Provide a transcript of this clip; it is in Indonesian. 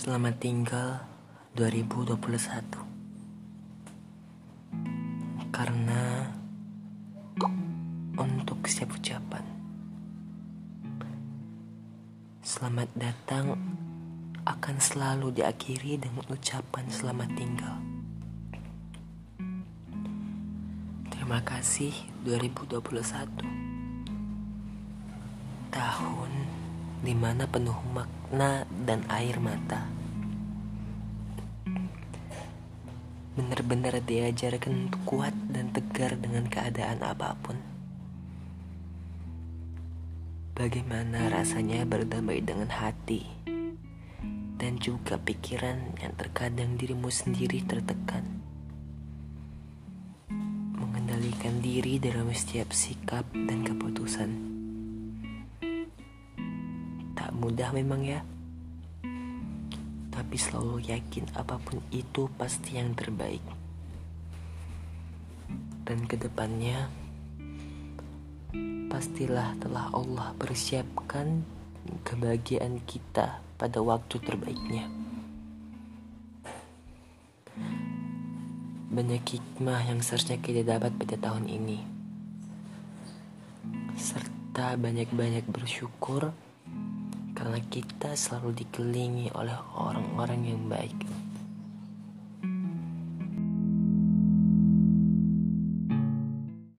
Selamat tinggal 2021 Karena Untuk setiap ucapan Selamat datang Akan selalu diakhiri dengan ucapan selamat tinggal. Terima kasih 2021 Tahun di mana penuh makna dan air mata. Benar-benar diajarkan untuk kuat dan tegar dengan keadaan apa pun. Bagaimana rasanya berdamai dengan hati dan juga pikiran yang terkadang dirimu sendiri tertekan. Mengendalikan diri dalam setiap sikap dan keputusan mudah memang ya. Tapi selalu yakin apa pun itu pasti yang terbaik. Dan ke depannya, pastilah telah Allah persiapkan kebahagiaan kita pada waktu terbaiknya. Banyak hikmah yang seharusnya kita dapat pada tahun ini. Serta banyak-banyak bersyukur karena kita selalu dikelilingi oleh orang-orang yang baik.